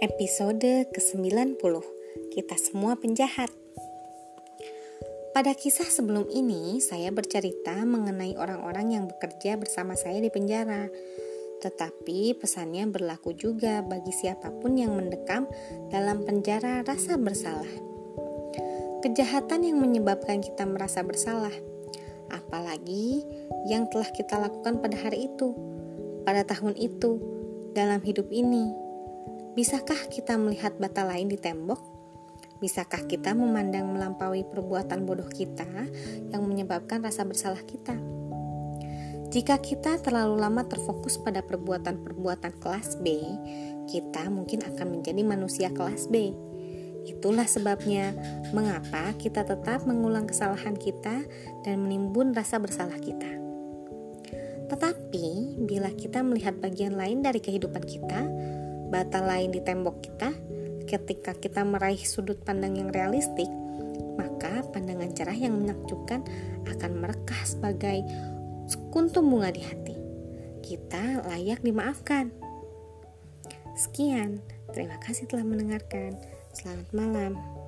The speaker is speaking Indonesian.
Episode ke-90 Kita semua penjahat Pada kisah sebelum ini, saya bercerita mengenai orang-orang yang bekerja bersama saya di penjara. Tetapi pesannya berlaku juga bagi siapa pun yang mendekam dalam penjara rasa bersalah. Kejahatan yang menyebabkan kita merasa bersalah, apalagi yang telah kita lakukan pada hari itu, pada tahun itu, dalam hidup ini Bisakah kita melihat bata lain di tembok? Bisakah kita memandang melampaui perbuatan bodoh kita yang menyebabkan rasa bersalah kita? Jika kita terlalu lama terfokus pada perbuatan-perbuatan kelas B, kita mungkin akan menjadi manusia kelas B. Itulah sebabnya mengapa kita tetap mengulang kesalahan kita dan menimbun rasa bersalah kita. Tetapi, bila kita melihat bagian lain dari kehidupan kita, bata lain di tembok kita, ketika kita meraih sudut pandang yang realistik, maka pandangan cerah yang menakjubkan akan merekah sebagai sekuntum bunga di hati. Kita layak dimaafkan. Sekian, terima kasih telah mendengarkan. Selamat malam.